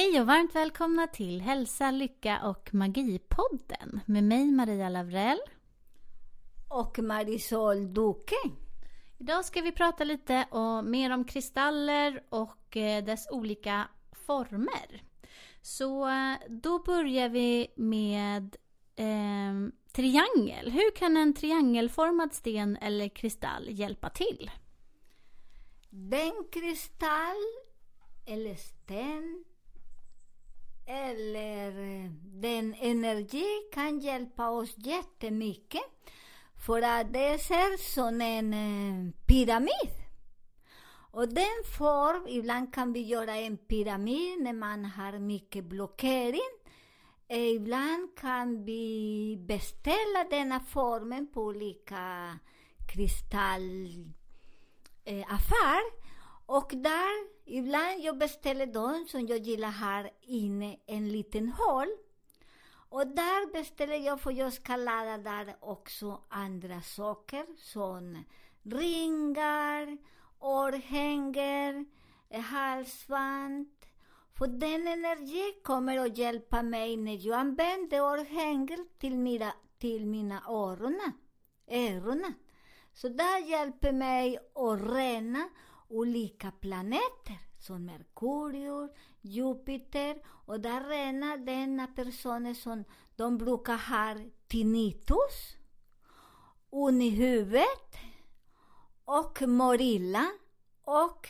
Hej och varmt välkomna till Hälsa, Lycka och Magipodden med mig Maria Lavrell. Och Marisol Duque. Idag ska vi prata lite om, mer om kristaller och eh, dess olika former. Så eh, då börjar vi med eh, triangel. Hur kan en triangelformad sten eller kristall hjälpa till? Den kristall eller sten eller eh, den energi kan hjälpa oss jättemycket. För att det ser som en eh, pyramid. Och den form, ibland kan vi göra en pyramid när man har mycket blockering. Eh, ibland kan vi beställa denna formen på olika kristallaffärer och där, ibland jag beställer de som jag gillar här inne en liten hål. Och där beställer jag, för jag ska ladda där också andra saker som ringar, örhängen, eh, halsband. För den energi kommer att hjälpa mig när jag använder örhängen till mina, till mina öron. öron. Så det hjälper mig att rena olika planeter som Merkurius, Jupiter och där rena denna personer som de brukar ha tinnitus, ont i huvudet och mår illa och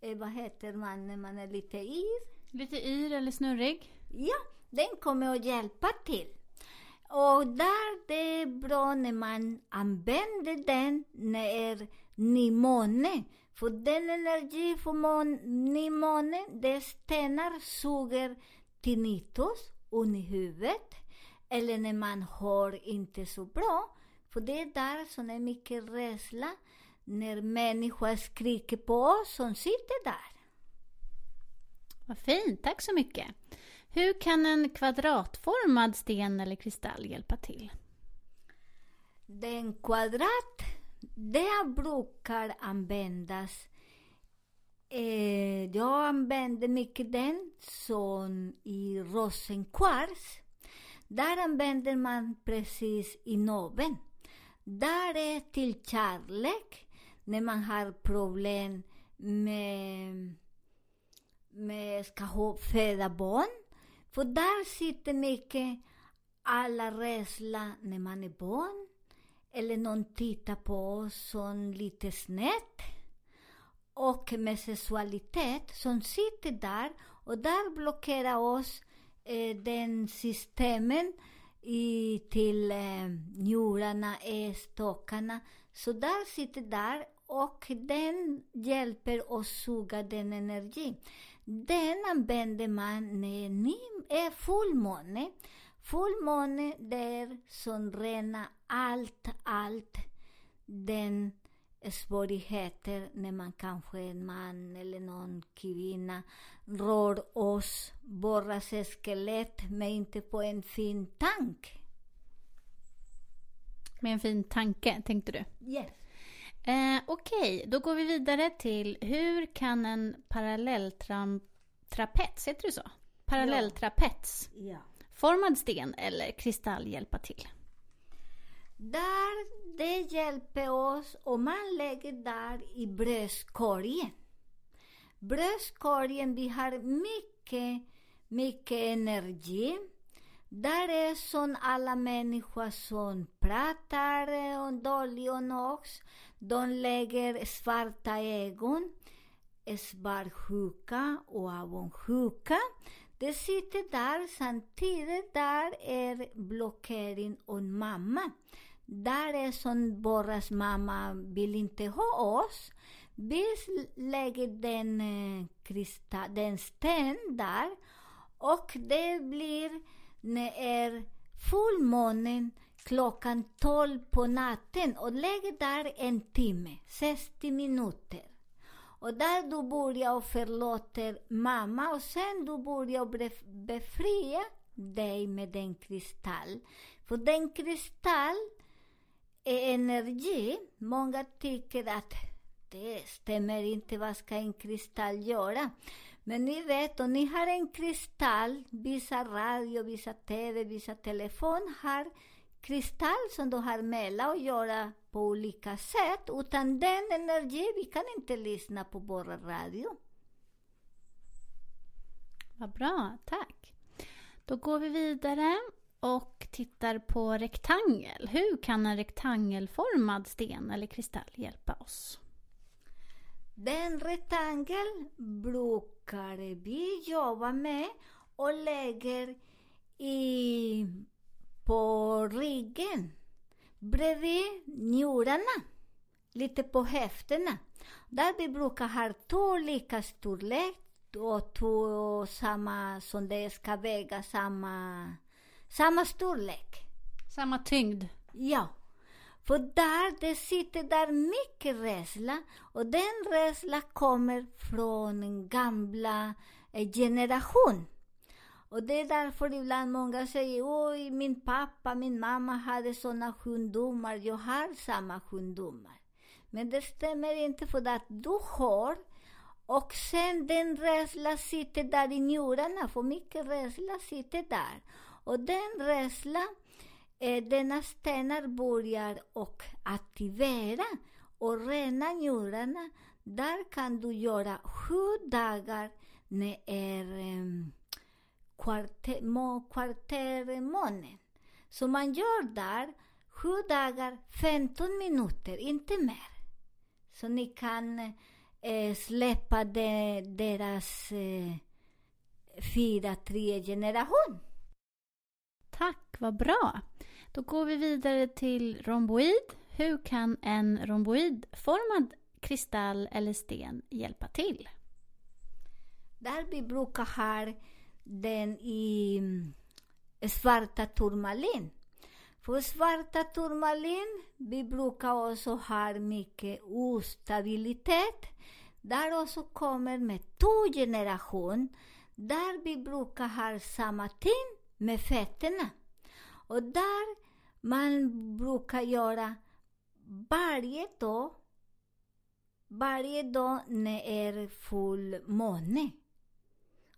eh, vad heter man när man är lite yr? Lite yr eller snurrig? Ja, den kommer att hjälpa till. Och där det är bra när man använder den när ny måne. För den energi för ny måne, det stenar suger tinnitus, ont i huvudet. Eller när man hör inte så bra. För det är där som är mycket rädsla. När människor skriker på oss som sitter där. Vad fint, tack så mycket. Hur kan en kvadratformad sten eller kristall hjälpa till? Den kvadrat, det brukar användas eh, jag använder mycket den som i rosenkvarts. Där använder man precis i noven. Där är till kärlek, när man har problem med, med ska föda barn. För där sitter mycket alla rädsla när man är barn. Eller någon tittar på oss som lite snett. Och med sexualitet som sitter där och där blockerar oss eh, den systemen i, till eh, njurarna, ätstockarna. Så där sitter där och den hjälper oss suga den energin. Den använder man när det är fullmåne. Fullmåne, är som rena allt, allt den svårigheter när man kanske en man eller någon kvinna rör oss, våra skelett, men inte på en fin tank. Med en fin tanke, tänkte du? Yes. Eh, Okej, okay. då går vi vidare till hur kan en parallelltrapets, heter det så? Parallelltrapets, Ja. formad sten eller kristall hjälpa till? Där det hjälper oss om man lägger där i bröstkorgen. Bröstkorgen, vi har mycket, mycket energi. Där är som alla människor som pratar eh, om dålig och nox. De lägger svarta ögon, svartsjuka och avundsjuka. Det sitter där samtidigt, där är blockering av mamma. Där är som våras mamma vill inte ha oss. Vi lägger den, eh, kristall, den sten där och det blir när är fullmånen klockan 12 på natten och lägger där en timme, 60 minuter. Och där du börjar och förlåter mamma och sen du börjar befria dig med den kristall. För den kristall Eh, energi. Många tycker att det stämmer inte, vad ska en kristall göra? Men ni vet, om ni har en kristall, vissa radio, vissa TV, vissa telefon har kristall som du har mellan att göra på olika sätt. Utan den energi, vi kan inte lyssna på vår radio. Vad bra, tack. Då går vi vidare och tittar på rektangel. Hur kan en rektangelformad sten eller kristall hjälpa oss? Den rektangel brukar vi jobba med och lägger i, på ryggen bredvid njurarna, lite på höfterna. Där vi brukar ha två lika storlek och två samma, som det ska väga samma, samma storlek. Samma tyngd. Ja. För där, det sitter där mycket rädsla och den rädsla kommer från gamla eh, generation. Och det är därför ibland många säger oj, min pappa, min mamma hade sådana sjukdomar, jag har samma sjukdomar. Men det stämmer inte för att du har och sen den rädsla sitter där i njurarna, för mycket rädsla sitter där. Och den rädsla eh, denna stenar börjar och aktivera och rena njurarna. Där kan du göra sju dagar när är eh, kvarter, må, kvartermånen. Så man gör där sju dagar, 15 minuter, inte mer. Så ni kan eh, släppa de, deras eh, fyra, tre generation. Tack, vad bra. Då går vi vidare till romboid. Hur kan en romboidformad kristall eller sten hjälpa till? Där vi brukar ha den i mm, svarta turmalin. För svarta turmalin, vi brukar också ha mycket ostabilitet. Där också kommer med två generation, där vi brukar ha samma ting med fötterna. Och där man brukar göra varje dag, varje dag när det är fullmåne.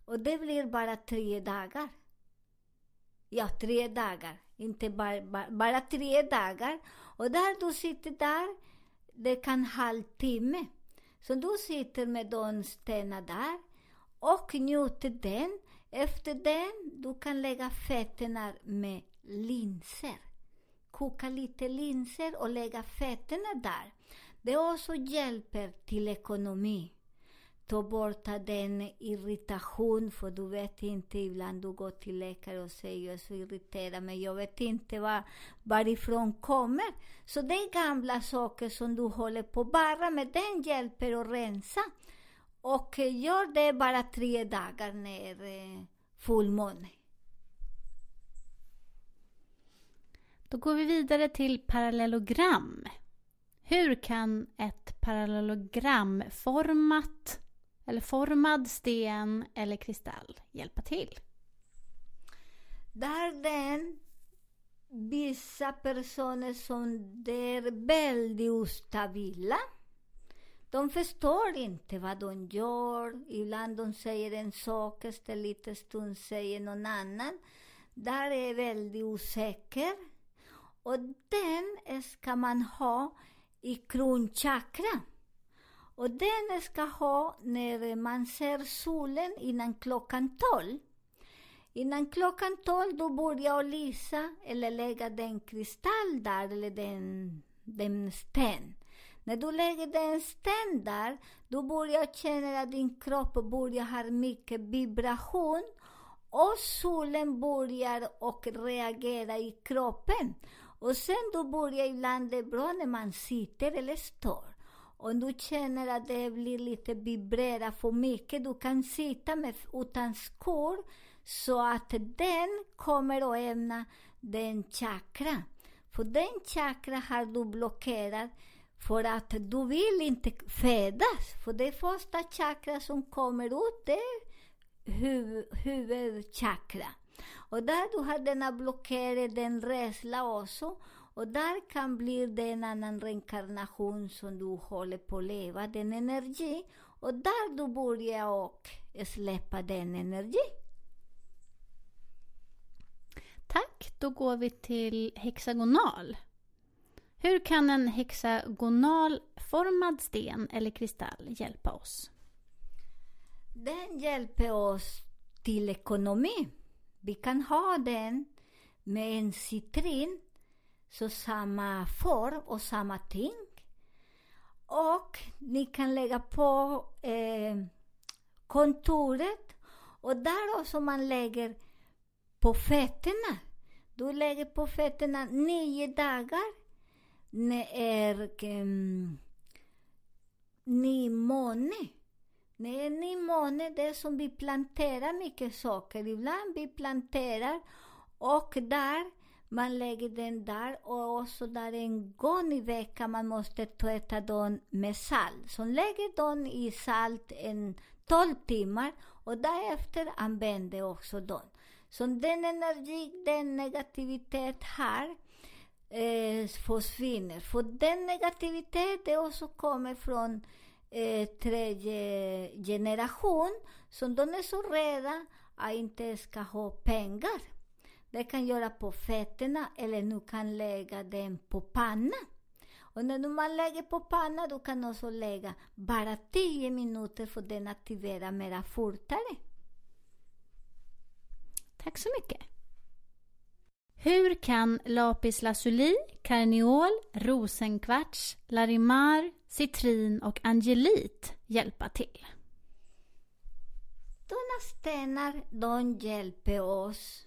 Och det blir bara tre dagar. Ja, tre dagar. Inte bara, bara, bara tre dagar. Och där du sitter där, det kan halvtimme. Så du sitter med de stenar där och njuter den. Efter den, du kan lägga fötterna med linser. Koka lite linser och lägga fötterna där. Det också hjälper till ekonomi. Ta bort den irritation, för du vet inte, ibland du går till läkare och säger jag är så irriterad, men jag vet inte var, varifrån kommer. Så det är gamla saker som du håller på bara med, den hjälper att rensa. Och gör det bara tre dagar när eh, fullmåne. Då går vi vidare till parallellogram. Hur kan ett parallellogramformat eller formad sten eller kristall hjälpa till? Där den vissa personer som är väldigt ostabila. De förstår inte vad de gör. Ibland de säger en sak, efter lite stund säger någon annan. Där är väldigt osäker. Och den ska man ha i kronchakra. Och den ska ha när man ser solen innan klockan tolv. Innan klockan tolv då börjar jag lysa eller lägga den kristall där eller den, den sten. När du lägger den sten där, då börjar känna att din kropp börjar ha mycket vibration och solen börjar och reagera i kroppen. Och sen då börjar ibland det bra när man sitter eller står. Om du känner att det blir lite vibrera för mycket, du kan sitta med, utan skor så att den kommer att ämna den chakra. För den chakra har du blockerat för att du vill inte födas. För det första chakra som kommer ut det är huv huvudchakra. Och där du har denna blockering, den rädsla också. Och där kan bli det en annan reinkarnation som du håller på att leva, den energi. Och där du börjar och släppa den energi. Tack, då går vi till hexagonal. Hur kan en hexagonalformad sten eller kristall hjälpa oss? Den hjälper oss till ekonomi. Vi kan ha den med en citrin, så samma form och samma ting. Och ni kan lägga på eh, kontoret och där också man lägger på fötterna. Du lägger på fötterna nio dagar. När är um, ny måne. Det är ny måne, det är som vi planterar mycket saker. Ibland vi planterar och där man lägger den där och så där en gång i veckan man måste tvätta dem med salt. Så lägger dem i salt en 12 timmar och därefter använder också dem. Så den energi, den negativitet här eh, försvinner. För den negativiteten också kommer från eh, tredje generation, som de är så rädda att inte ska ha pengar. Det kan göra på fötterna eller nu kan lägga den på pannan. Och när man lägger på pannan, du kan också lägga bara 10 minuter för den aktiverar mera fortare. Tack så mycket. Hur kan lapis lazuli, karneol, rosenkvarts, larimar, citrin och angelit hjälpa till? Dona stenar, de hjälper oss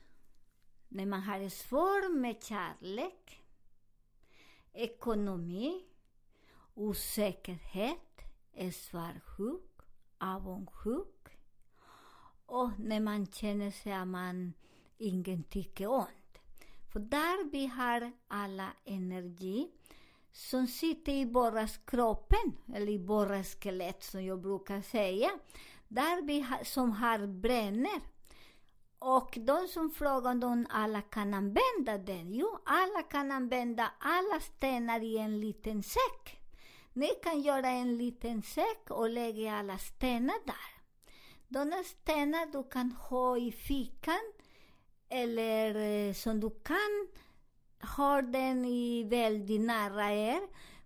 när man har svårt med kärlek, ekonomi, osäkerhet, svartsjuk, avundsjuk och när man känner sig att man ingen tycker om. För där vi har alla energi som sitter i bara kroppen, eller i bara skelett som jag brukar säga. Där vi ha, som har bränner. Och de som frågar om alla kan använda den. Jo, alla kan använda alla stenar i en liten säck. Ni kan göra en liten säck och lägga alla stenar där. De stenar du kan ha i fickan eller eh, som du kan ha den i väldigt nära er.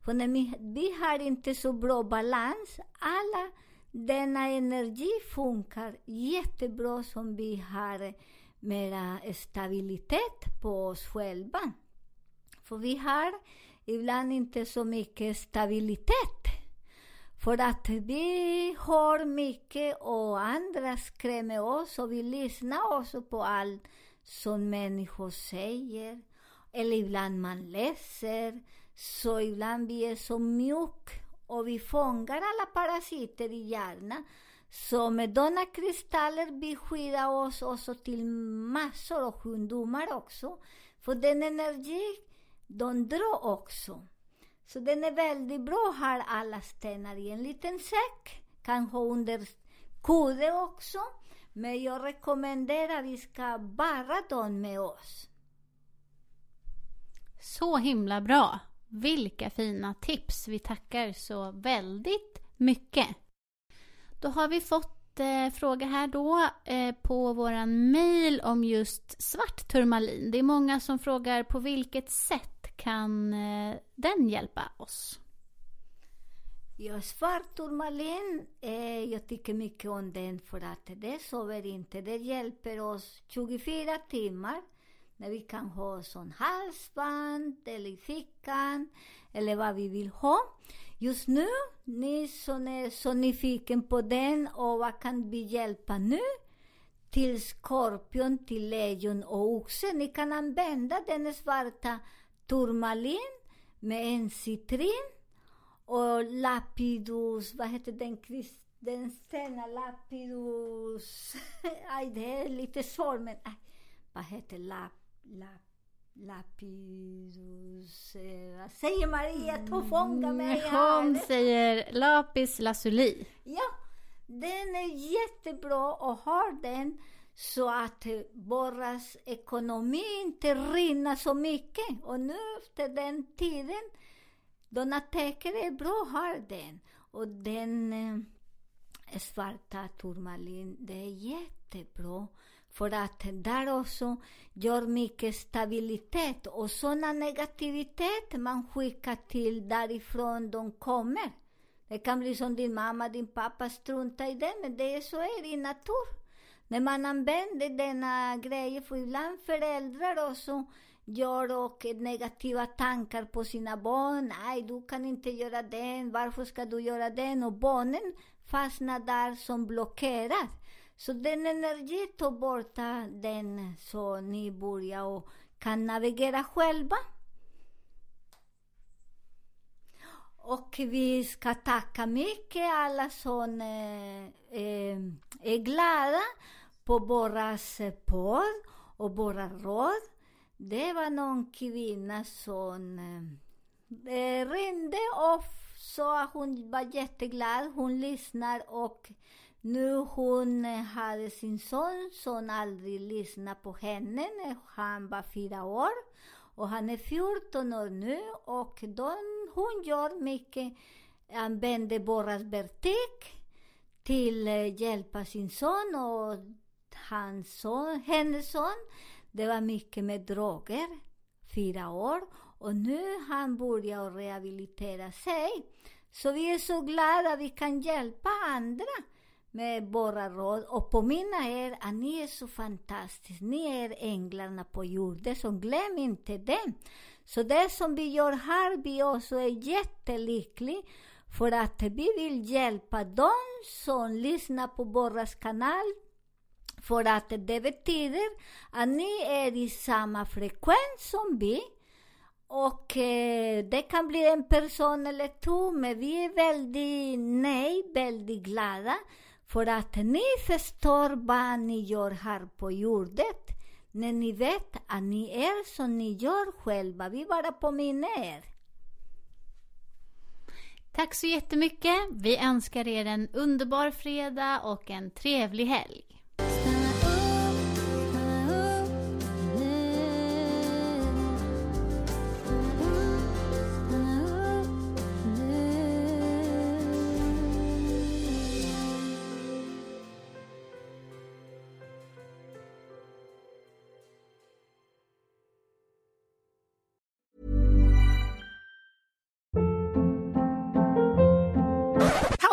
För när vi, vi har inte så bra balans, alla denna energi funkar jättebra som vi har mera stabilitet på oss själva. För vi har ibland inte så mycket stabilitet. För att vi hör mycket och andra skrämmer oss och vi lyssnar också på allt som människor säger. Eller ibland man läser. Så ibland vi är så mjuk och vi fångar alla parasiter i hjärnan. Så med denna kristaller vi skyddar oss också till massor av sjukdomar också. För den energi, de drar också. Så den är väldigt bra att ha alla stenar i en liten säck. Kan ha under kudde också. Men jag rekommenderar att vi ska bara dem med oss. Så himla bra! Vilka fina tips! Vi tackar så väldigt mycket. Då har vi fått eh, fråga här då eh, på våran mail om just svart turmalin. Det är många som frågar på vilket sätt kan eh, den hjälpa oss? Ja, svart turmalin, eh, jag tycker mycket om den för att det sover inte. Det hjälper oss 24 timmar när vi kan ha sån halsband eller i fickan eller vad vi vill ha. Just nu, ni som är så nyfiken på den och vad kan vi hjälpa nu? Till skorpion, till lejon och oxe. Ni kan använda den svarta turmalin med en citrin och lapidus, vad heter den, den stena lapidus, aj det är lite svårt men, aj, vad heter lap, lap, lapidus, eh, vad säger Maria? Du fångar mig här. Hon säger lapis lazuli. Ja, den är jättebra och har den så att våras ekonomi inte rinner så mycket. Och nu efter den tiden Donna täcker är bra har den. Och den eh, svarta turmalin, det är jättebra. För att där också gör mycket stabilitet och sådana negativitet man skickar till därifrån de kommer. Det kan bli som din mamma, din pappa struntar i det, men det är så är det i natur. När man använder denna grejer, för ibland föräldrar också gör och negativa tankar på sina barn. Nej, du kan inte göra den. Varför ska du göra den? Och barnen fastnar där som blockerar. Så den energi tar bort den så ni börjar och kan navigera själva. Och vi ska tacka mycket alla som eh, eh är glada på våra podd och våra råd. Det var någon kvinna som eh, eh ringde och sa att hon var jätteglad. Hon lyssnar och nu hon eh, hade sin son som aldrig lyssnade på henne när han var fyra år. Och han är 14 år nu och de, hon gör mycket, använder Borras vertik till att hjälpa sin son och hans son, hennes son det var mycket med droger, fyra år, och nu han börjar rehabilitera sig. Så vi är så glada att vi kan hjälpa andra med våra råd och påminna er att ni är så fantastiska. Ni är änglarna på jorden, så glöm inte det. Så det som vi gör här, vi också är jättelyckliga för att vi vill hjälpa dem som lyssnar på vår kanal för att det betyder att ni är i samma frekvens som vi. Och eh, det kan bli en person eller två, men vi är väldigt nej, väldigt glada för att ni förstår vad ni gör här på jorden. När ni vet att ni är som ni gör själva. Vi bara påminner er. Tack så jättemycket. Vi önskar er en underbar fredag och en trevlig helg.